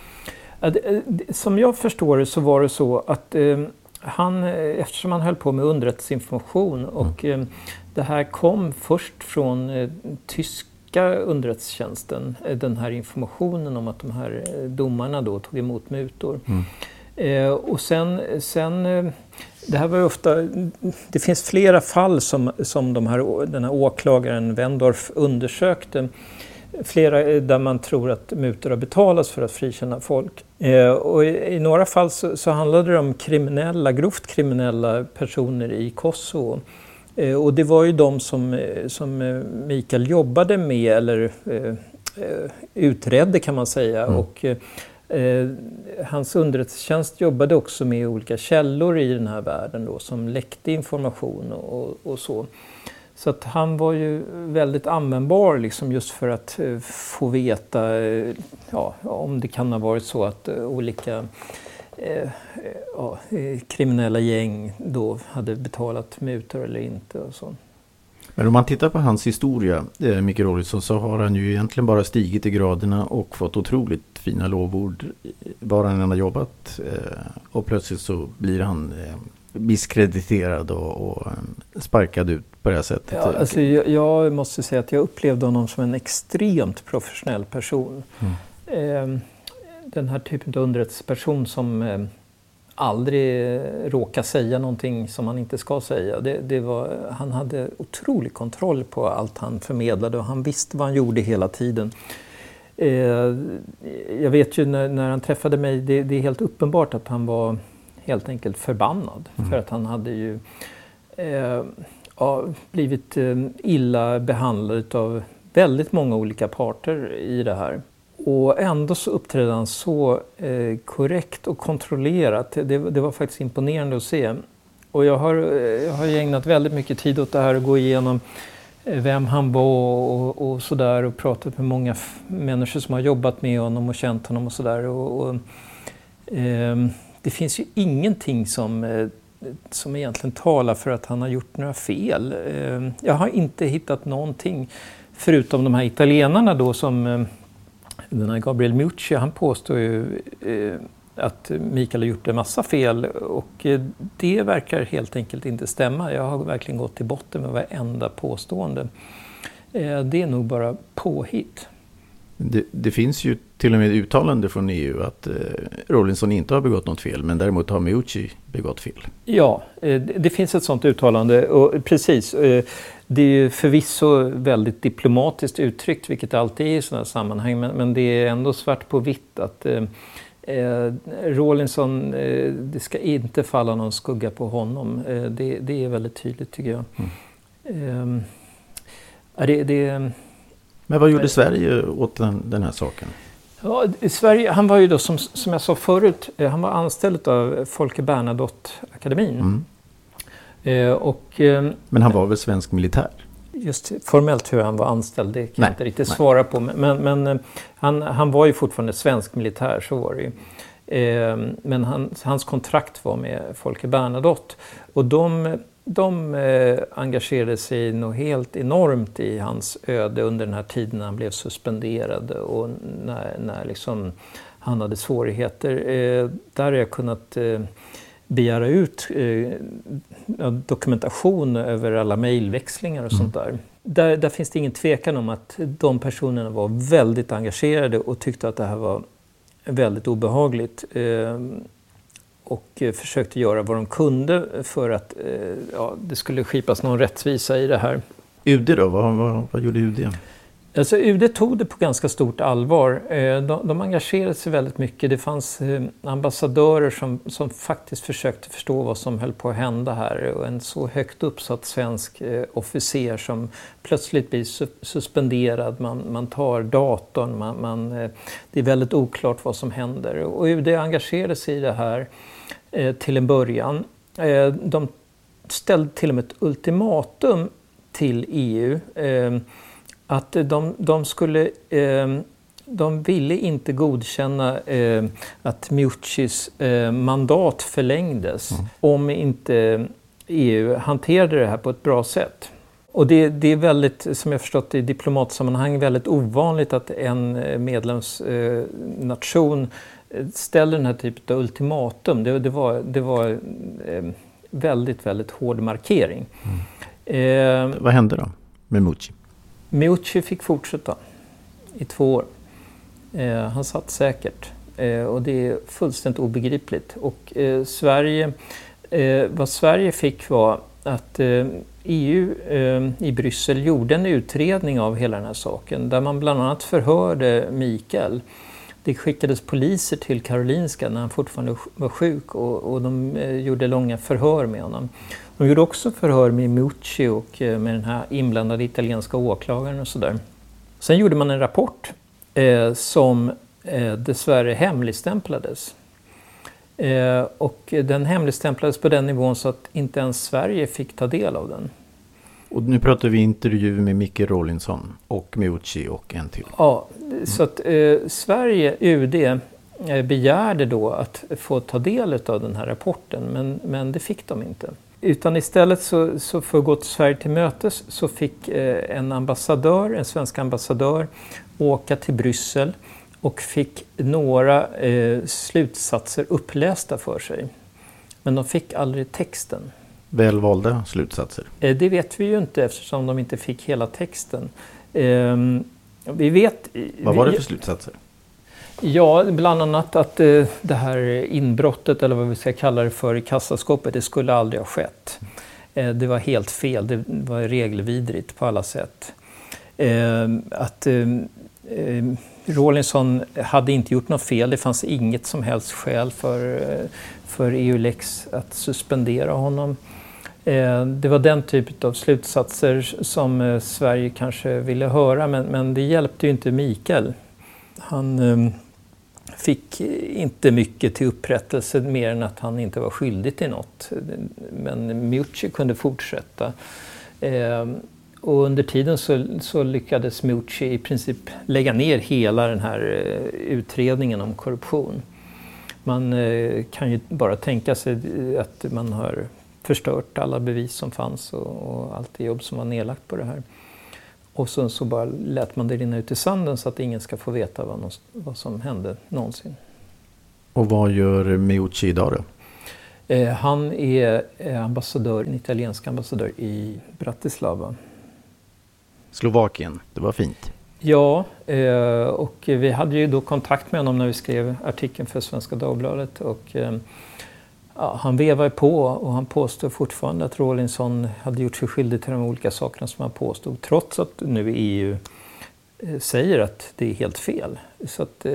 Ja, det, som jag förstår det så var det så att eh, han, eftersom han höll på med underrättelseinformation och mm. eh, det här kom först från eh, tyska underrättelsetjänsten, eh, den här informationen om att de här eh, domarna då tog emot mutor. Mm. Eh, och sen, sen eh, det här var ofta, det finns flera fall som, som de här, den här åklagaren Wendorf undersökte. Flera eh, där man tror att mutor har betalats för att frikänna folk. Eh, och i, i, några fall så, så handlade det om kriminella, grovt kriminella personer i Kosovo. Eh, och det var ju de som, eh, som Mikael jobbade med eller eh, utredde kan man säga. Mm. Och, Eh, hans underrättelsetjänst jobbade också med olika källor i den här världen då, som läckte information och, och så. Så att han var ju väldigt användbar liksom just för att eh, få veta eh, ja, om det kan ha varit så att eh, olika eh, eh ja, eh, kriminella gäng då hade betalat mutor eller inte. Och så. Men om man tittar på hans historia, eh, Micke Rawlinson, så har han ju egentligen bara stigit i graderna och fått otroligt fina lovord bara han har jobbat. Eh, och plötsligt så blir han eh, misskrediterad och, och eh, sparkad ut på det här sättet. Ja, alltså jag, jag, måste säga att jag upplevde honom som en extremt professionell person. Mm. Eh, den här typen av underrättelseperson som aldrig råka säga någonting som han inte ska säga. Det, det var, han hade otrolig kontroll på allt han förmedlade och han visste vad han gjorde hela tiden. Eh, jag vet ju när, när han träffade mig, det, det, är helt uppenbart att han var helt enkelt förbannad. Mm. För att han hade ju eh, ja, blivit eh, illa behandlad av väldigt många olika parter i det här. Och ändå så uppträdde han så eh, korrekt och kontrollerat. Det, det, var faktiskt imponerande att se. Och jag har, eh, jag har ägnat väldigt mycket tid åt det här att gå igenom vem han var och, och sådär och pratat med många människor som har jobbat med honom och känt honom och sådär. Och, och eh, det finns ju ingenting som, eh, som egentligen talar för att han har gjort några fel. Eh, jag har inte hittat någonting förutom de här italienarna då som eh, den här Gabriel Mucci han påstår ju eh, att Mikael har gjort en massa fel och eh, det verkar helt enkelt inte stämma. Jag har verkligen gått till botten med varenda påstående. Eh, det är nog bara påhitt. Det, det, finns ju till och med uttalande från EU att eh, Rollinson inte har begått något fel men däremot har Meucci begått fel. Ja, eh, det finns ett sådant uttalande och precis. Eh, det är ju förvisso väldigt diplomatiskt uttryckt, vilket det alltid är i sådana sammanhang, men, men, det är ändå svart på vitt att eh, eh, Rawlinson, eh, det ska inte falla någon skugga på honom. Eh, det, det, är väldigt tydligt tycker jag. Mm. Eh, det, det, men vad gjorde eh, Sverige åt den, den här saken? Ja, Sverige, han var ju då som, som jag sa förut, han var anställd av Folke Bernadotte-akademin. Mm. Eh, och, eh, Men han var väl svensk militär? Just formellt hur han var anställd, det kan nej, jag inte riktigt nej. svara på. Men, men eh, han, han, var ju fortfarande svensk militär, så var det ju. Men han, hans kontrakt var med Folke Bernadotte. Och de, de engagerade sig nog helt enormt i hans öde under den här tiden när han blev suspenderad och när, när liksom han hade svårigheter. Där har jag kunnat begära ut eh, dokumentation över alla mejlväxlingar och mm. sånt där. där. Där finns det ingen tvekan om att de personerna var väldigt engagerade och tyckte att det här var väldigt obehagligt. Eh, och försökte göra vad de kunde för att eh, ja, det skulle skipas någon rättvisa i det här. UD då, vad, vad, vad gjorde UD? Alltså UD tog det på ganska stort allvar. Eh, de, de engagerade sig väldigt mycket. Det fanns eh, ambassadörer som, som faktiskt försökte förstå vad som höll på att hända här. Och en så högt uppsatt svensk eh, officer som plötsligt blir suspenderad. Man, man tar datorn. Man, man, det är väldigt oklart vad som händer. Och UD engagerade sig i det här till en början. De ställde till och med ett ultimatum till EU att de, de skulle eh, de ville inte godkänna eh, att Miuccis eh, mandat förlängdes mm. om inte EU hanterade det här på ett bra sätt. Och det, det, är väldigt, som jag förstått i diplomatsammanhang, väldigt ovanligt att en eh, medlemsnation eh, ställer den här typen av ultimatum. Det, det var, det var eh, väldigt, väldigt hård markering. Mm. Vad hände då med Mucci? Miucci fick fortsätta i två år. Eh, han satt säkert. Eh, och det är fullständigt obegripligt. Och eh, Sverige, eh, vad Sverige fick var att eh, EU eh, i Bryssel gjorde en utredning av hela den här saken där man bland annat förhörde Mikael. Det skickades poliser till Karolinska när han fortfarande var sjuk och, och de eh, gjorde långa förhör med honom. De gjorde också förhör med Mucci och eh, med den här inblandade italienska åklagaren och sådär. Sen gjorde man en rapport eh, som eh, dessvärre hemligstämplades. Eh, och den hemligstämplades på den nivån så att inte ens Sverige fick ta del av den. Och nu pratar vi intervju med Micke Rawlinson och Miucci och en till. Ja, så att eh, Sverige, UD, eh, begärde då att få ta del av den här rapporten men, men det fick de inte. Utan istället så, så för att gå till Sverige till mötes så fick eh, en ambassadör, en svensk ambassadör, åka till Bryssel och fick några eh, slutsatser upplästa för sig. Men de fick aldrig texten. Välvalda slutsatser? Eh, det vet vi ju inte eftersom de inte fick hela texten. Eh, vi vet, Vad var det för slutsatser? Ja, bland annat att eh, det här inbrottet, eller vad vi ska kalla det för, i kassaskåpet, det skulle aldrig ha skett. Eh, det var helt fel, det var regelvidrigt på alla sätt. Eh, att Rawlinson hade inte gjort något fel, det fanns inget som helst skäl för, för EU-lex att suspendera honom. Eh, det var den typen av slutsatser som eh, Sverige kanske ville höra, men, men det hjälpte ju inte Mikael. Han ehm, fick inte mycket till upprättelse mer än att han inte var skyldig till något. Men Miucci kunde fortsätta. Ehm, och under tiden så, så lyckades Miucci i princip lägga ner hela den här eh, utredningen om korruption. Man eh, kan ju bara tänka sig att man har förstört alla bevis som fanns och, och allt det jobb som var nedlagt på det här. Och sen så bara lät man det rinna ut i sanden så att ingen ska få veta vad, vad som hände någonsin. Och vad gör Meucci idag då? Eh, han är ambassadör, en italiensk ambassadör i Bratislava. Slovakien, det var fint. Ja, eh, och vi hade ju då kontakt med honom när vi skrev artikeln för Svenska Dagbladet. Och, eh, ja, han vevar på och han påstår fortfarande att Rawlinson hade gjort sig skyldig till de olika sakerna som han påstod. Trots att nu EU eh, säger att det är helt fel. Så att, eh,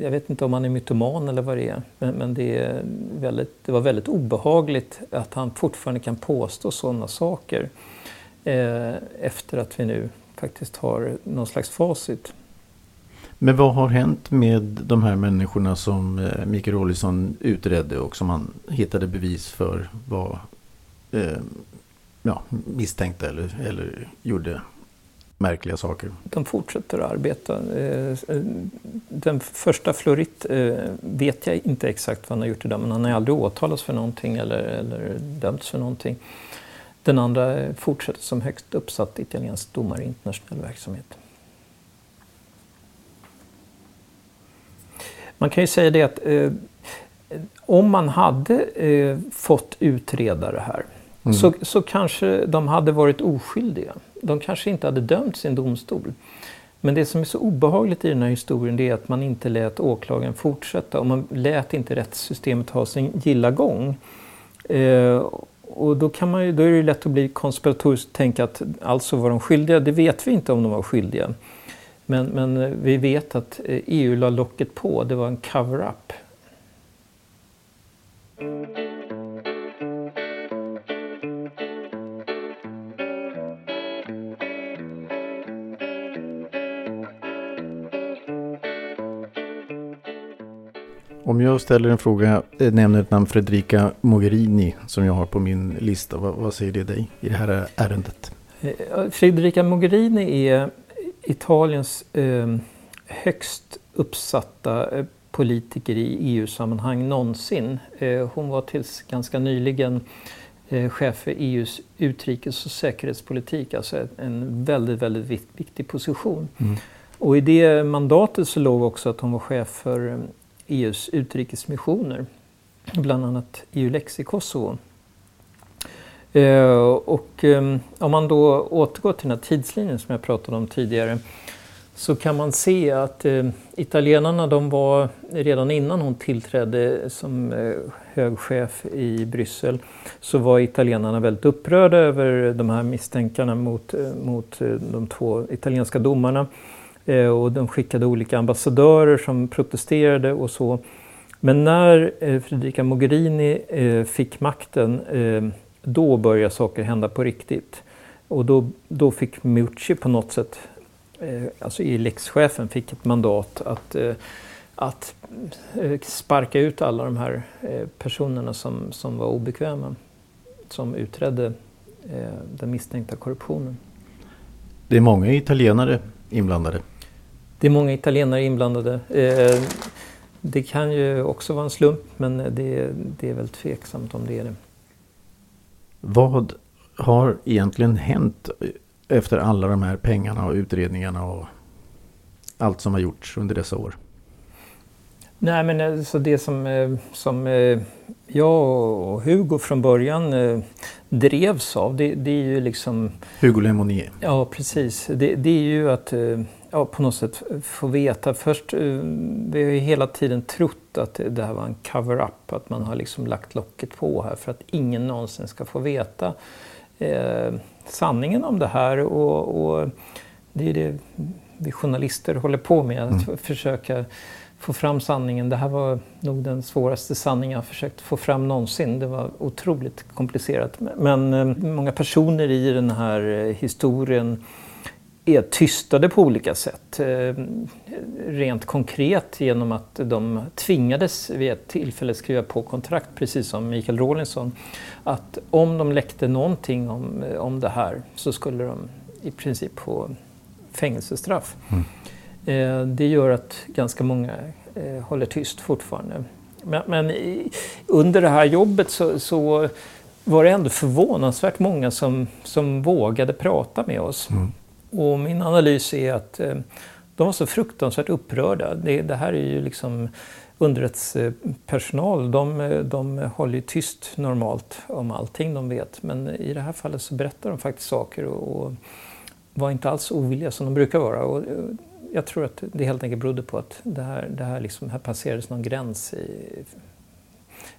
jag vet inte om han är mytoman eller vad det är. Men, men det, är väldigt, det var väldigt obehagligt att han fortfarande kan påstå sådana saker. Eh, efter att vi nu faktiskt har någon slags facit. Men vad har hänt med de här människorna som eh, Mikael Olsson utredde och som han hittade bevis för var eh, ja, misstänkta eller, eller gjorde märkliga saker? De fortsätter att arbeta. Eh, den första Florit eh, vet jag inte exakt vad han har gjort idag men han har aldrig åtalats för någonting eller, eller dömts för någonting. Den andra fortsätter som högst uppsatt italiensk domare i internationell verksamhet. Man kan ju säga det att eh, om man hade eh, fått utreda det här mm. så, så kanske de hade varit oskyldiga. De kanske inte hade dömts i en domstol. Men det som är så obehagligt i den här historien det är att man inte lät åklagaren fortsätta och man lät inte rättssystemet ha sin gilla gång. Eh, och då, kan man ju, då är det lätt att bli konspiratoriskt och tänka att alltså var de skyldiga. Det vet vi inte om de var skyldiga. Men, men vi vet att EU la locket på, det var en cover-up. Om jag ställer en fråga, eh, nämner ett namn Fredrika Mogherini som jag har på min lista. Vad, vad säger det dig i det här ärendet? Eh, Fredrika Mogherini är Italiens eh, högst uppsatta eh, politiker i EU-sammanhang någonsin. Eh, hon var tills ganska nyligen eh, chef för EUs utrikes och säkerhetspolitik, alltså en väldigt, väldigt viktig position. Mm. Och i det mandatet så låg också att hon var chef för EUs utrikesmissioner, bland annat EU-lex i Kosovo. Eh, och ehm, om man då återgår till den här tidslinjen som jag pratade om tidigare så kan man se att eh, italienarna de var redan innan hon tillträdde som eh, hög chef i Bryssel så var italienarna väldigt upprörda över de här misstänkarna mot, eh, mot eh, de två italienska domarna. Eh, och de skickade olika ambassadörer som protesterade och så. Men när eh, Federica Mogherini fick makten då började saker hända på riktigt. Och då, då fick Mucci på något sätt Eh, alltså ELEX-chefen fick ett mandat att, eh, att eh, sparka ut alla de här personerna som, som var obekväma, som utredde den misstänkta korruptionen. Det är många italienare inblandade. Det är många italienare inblandade. Det kan ju också vara en slump men det, det är väl tveksamt om det är det. Vad har egentligen hänt efter alla de här pengarna och utredningarna och allt som har gjorts under dessa år? Nej men alltså det som, eh, som eh, jag och Hugo från början drevs av det, det är ju liksom... Hugo Lemonnier? Ja precis. Det, det, är ju att ja, på något sätt få veta. Först, vi har ju hela tiden trott att det här var en cover-up. Att man har liksom lagt locket på här för att ingen någonsin ska få veta eh, sanningen om det här. Och, och, det är det vi journalister håller på med, att mm. försöka få fram sanningen. Det här var nog den svåraste sanningen jag försökt få fram någonsin. Det var otroligt komplicerat. Men eh, många personer i den här eh, historien är tystade på olika sätt. Eh, rent konkret genom att de tvingades vid ett tillfälle skriva på kontrakt, precis som Mikael Rawlinson, att om de läckte någonting om, om det här så skulle de i princip få fängelsestraff. Mm. Eh, det gör att ganska många eh, håller tyst fortfarande. Men, men under det här jobbet så, så, var det ändå förvånansvärt många som, som vågade prata med oss. Mm. Och min analys är att eh, de var så fruktansvärt upprörda. Det, det här är ju liksom underrättelsepersonal. De, eh, de håller ju tyst normalt om allting de vet. Men i det här fallet så berättar de faktiskt saker och, och var inte alls ovilliga som de brukar vara. Och eh, jag tror att det helt enkelt berodde på att det här, det här, liksom, här passerades någon gräns i,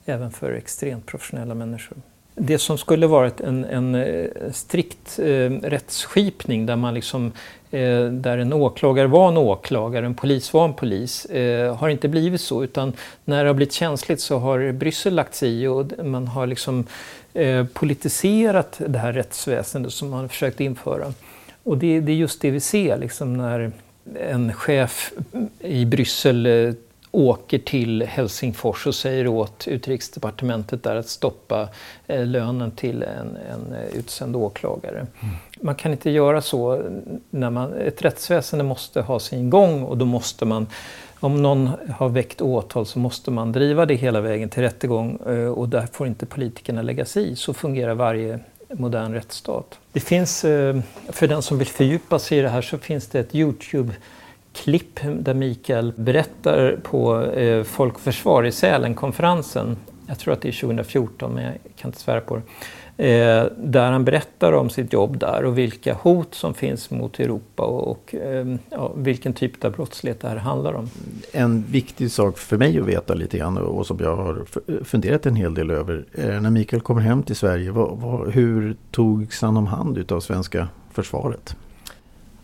även för extremt professionella människor det som skulle varit en, en eh, strikt eh, rättsskipning där man liksom eh, där en åklagare var en åklagare, en polis var en polis, eh, har inte blivit så utan när det har blivit känsligt så har Bryssel lagt sig i och man har liksom eh, politiserat det här rättsväsendet som man försökt införa. Och det, det är just det vi ser liksom när en chef i Bryssel eh, åker till Helsingfors och säger åt utrikesdepartementet där att stoppa eh, lönen till en, en eh, utsänd åklagare. Mm. Man kan inte göra så. när man, Ett rättsväsende måste ha sin gång och då måste man om någon har väckt åtal så måste man driva det hela vägen till rättegång eh, och där får inte politikerna lägga sig i. Så fungerar varje modern rättsstat. Det finns, för den som vill fördjupa sig i det här, så finns det ett Youtube klipp där Mikael berättar på eh, Folk och Försvar i Sälen-konferensen. Jag tror att det är 2014 men jag kan inte svära på det. Eh, där han berättar om sitt jobb där och vilka hot som finns mot Europa och, och eh, ja, vilken typ av brottslighet det här handlar om. En viktig sak för mig att veta lite grann och som jag har funderat en hel del över. Eh, när Mikael kommer hem till Sverige, vad, vad, hur togs han om hand av svenska försvaret?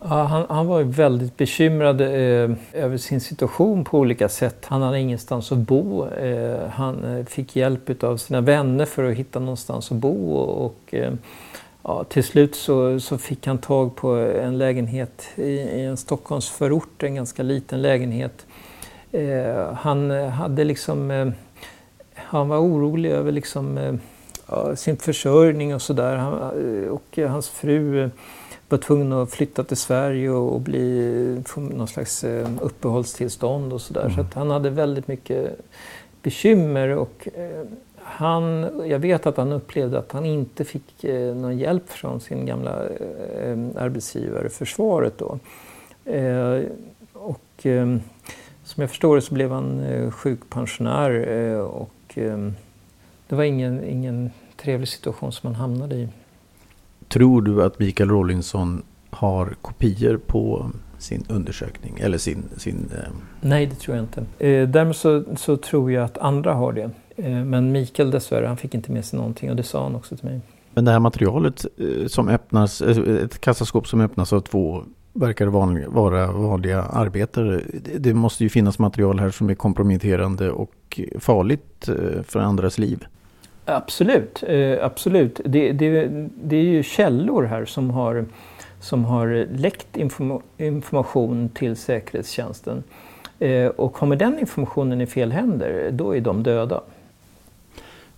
Han, han, var väldigt bekymrad eh, över sin situation på olika sätt. Han hade ingenstans att bo. Eh, han eh, fick hjälp av sina vänner för att hitta någonstans att bo. Och, och eh, ja, till slut så, så, fick han tag på en lägenhet i, i en Stockholmsförort, en ganska liten lägenhet. Eh, han hade liksom... Eh, han var orolig över liksom, eh, sin försörjning och sådär. Eh, och hans fru var tvungen att flytta till Sverige och, bli, få någon slags eh, uppehållstillstånd och sådär. Mm. Så att han hade väldigt mycket bekymmer och eh, han, jag vet att han upplevde att han inte fick eh, någon hjälp från sin gamla arbetsgivare, försvaret då. och som jag förstår det så blev han sjukpensionär och det var ingen, ingen trevlig situation som han hamnade i. Tror du att Mikael Rawlinson har kopior på sin undersökning eller sin... sin eh... Nej, det tror jag inte. Eh, däremot så, så, tror jag att andra har det. Eh, men Mikael dessvärre, han fick inte med sig någonting och det sa han också till mig. Men det här materialet eh, som öppnas, eh, ett kassaskåp som öppnas av två verkar vanliga, vara vanliga arbetare. Det måste ju finnas material här som är komprometterande och farligt för andras liv. Absolut, eh, absolut. Det, det, det är ju källor här som har, som har läckt information till säkerhetstjänsten. Eh, och kommer den informationen i fel händer, då är de döda.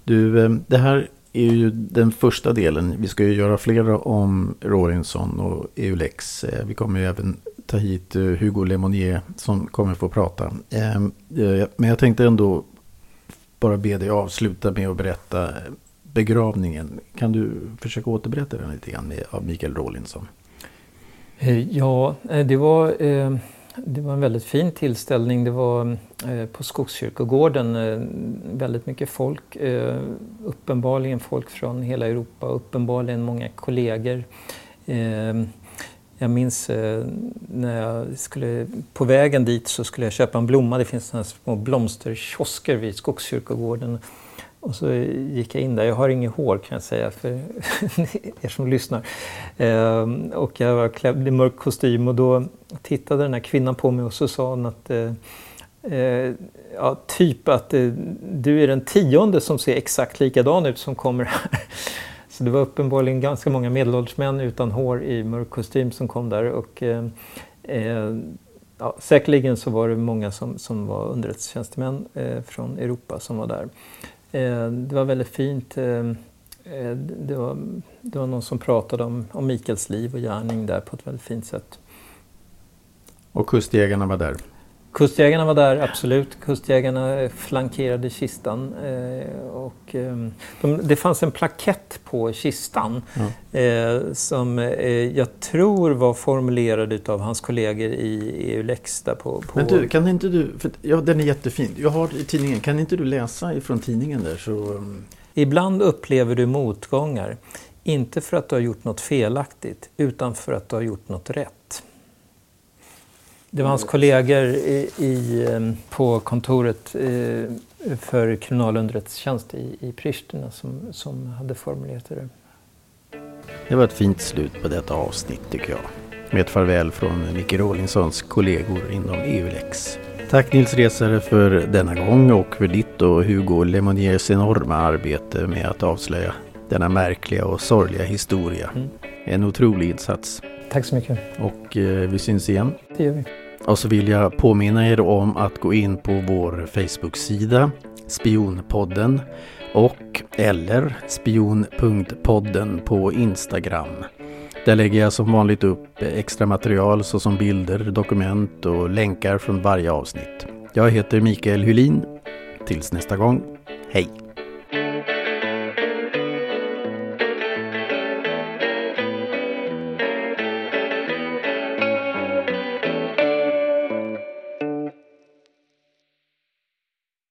Du, eh, det här är ju den första delen. Vi ska ju göra flera om Rawlinson och Eulex. Vi kommer ju även ta hit Hugo Lemonnier som kommer få prata. Men jag tänkte ändå bara be dig avsluta med att berätta begravningen. Kan du försöka återberätta den lite grann av Mikael Rawlinson? Eh, ja, eh, det var eh, det var en väldigt fin tillställning. Det var på Skogskyrkogården väldigt mycket folk. Uppenbarligen folk från hela Europa, uppenbarligen många kollegor. Jag minns eh, när jag skulle, på vägen dit så skulle jag köpa en blomma. Det finns sådana små blomsterkiosker vid Skogskyrkogården. Och så gick jag in där. Jag har inget hår kan jag säga för er som lyssnar. Eh, och jag var klädd i mörk kostym och då tittade den här kvinnan på mig och så sa hon att eh, eh, ja, typ att eh, du är den tionde som ser exakt likadan ut som kommer här. Så det var uppenbarligen ganska många medelålders män utan hår i mörk kostym som kom där. Och, eh, eh, ja, säkerligen så var det många som, som var underrättelsetjänstemän eh, från Europa som var där. Eh, det var väldigt fint. Eh, eh det var, det var någon som pratade om, om Mikaels liv och gärning där på ett väldigt fint sätt. Och Kustjägarna var där? Kustjägarna var där, absolut. Kustjägarna flankerade kistan. och, de, det fanns en plakett på kistan ja. som jag tror var formulerad av hans kollegor i EU-lex. På, på... Men du, kan inte du, för, ja den är jättefin. Jag har i tidningen, kan inte du läsa ifrån tidningen där så... Um, Ibland upplever du motgångar, inte för att du har gjort något felaktigt, utan för att du har gjort något rätt. Det var hans kollegor i, i, um, på kontoret eh, för kriminalunderrättelsetjänst i, i Pristina som, som hade formulerat det. Det var ett fint slut på detta avsnitt tycker jag. Med ett farväl från Micke Rawlinsons kollegor inom EU-lex. Tack Nils Resare för denna gång och för ditt och Hugo Lemonniers enorma arbete med att avslöja denna märkliga och sorgliga historia. Mm. En otrolig insats. Tack så mycket. Och eh, vi syns igen. Det gör vi. Och så vill jag påminna er om att gå in på vår Facebook-sida Spionpodden och eller spion.podden på Instagram. Där lägger jag som vanligt upp extra material såsom bilder, dokument och länkar från varje avsnitt. Jag heter Mikael Hylin. Tills nästa gång, hej!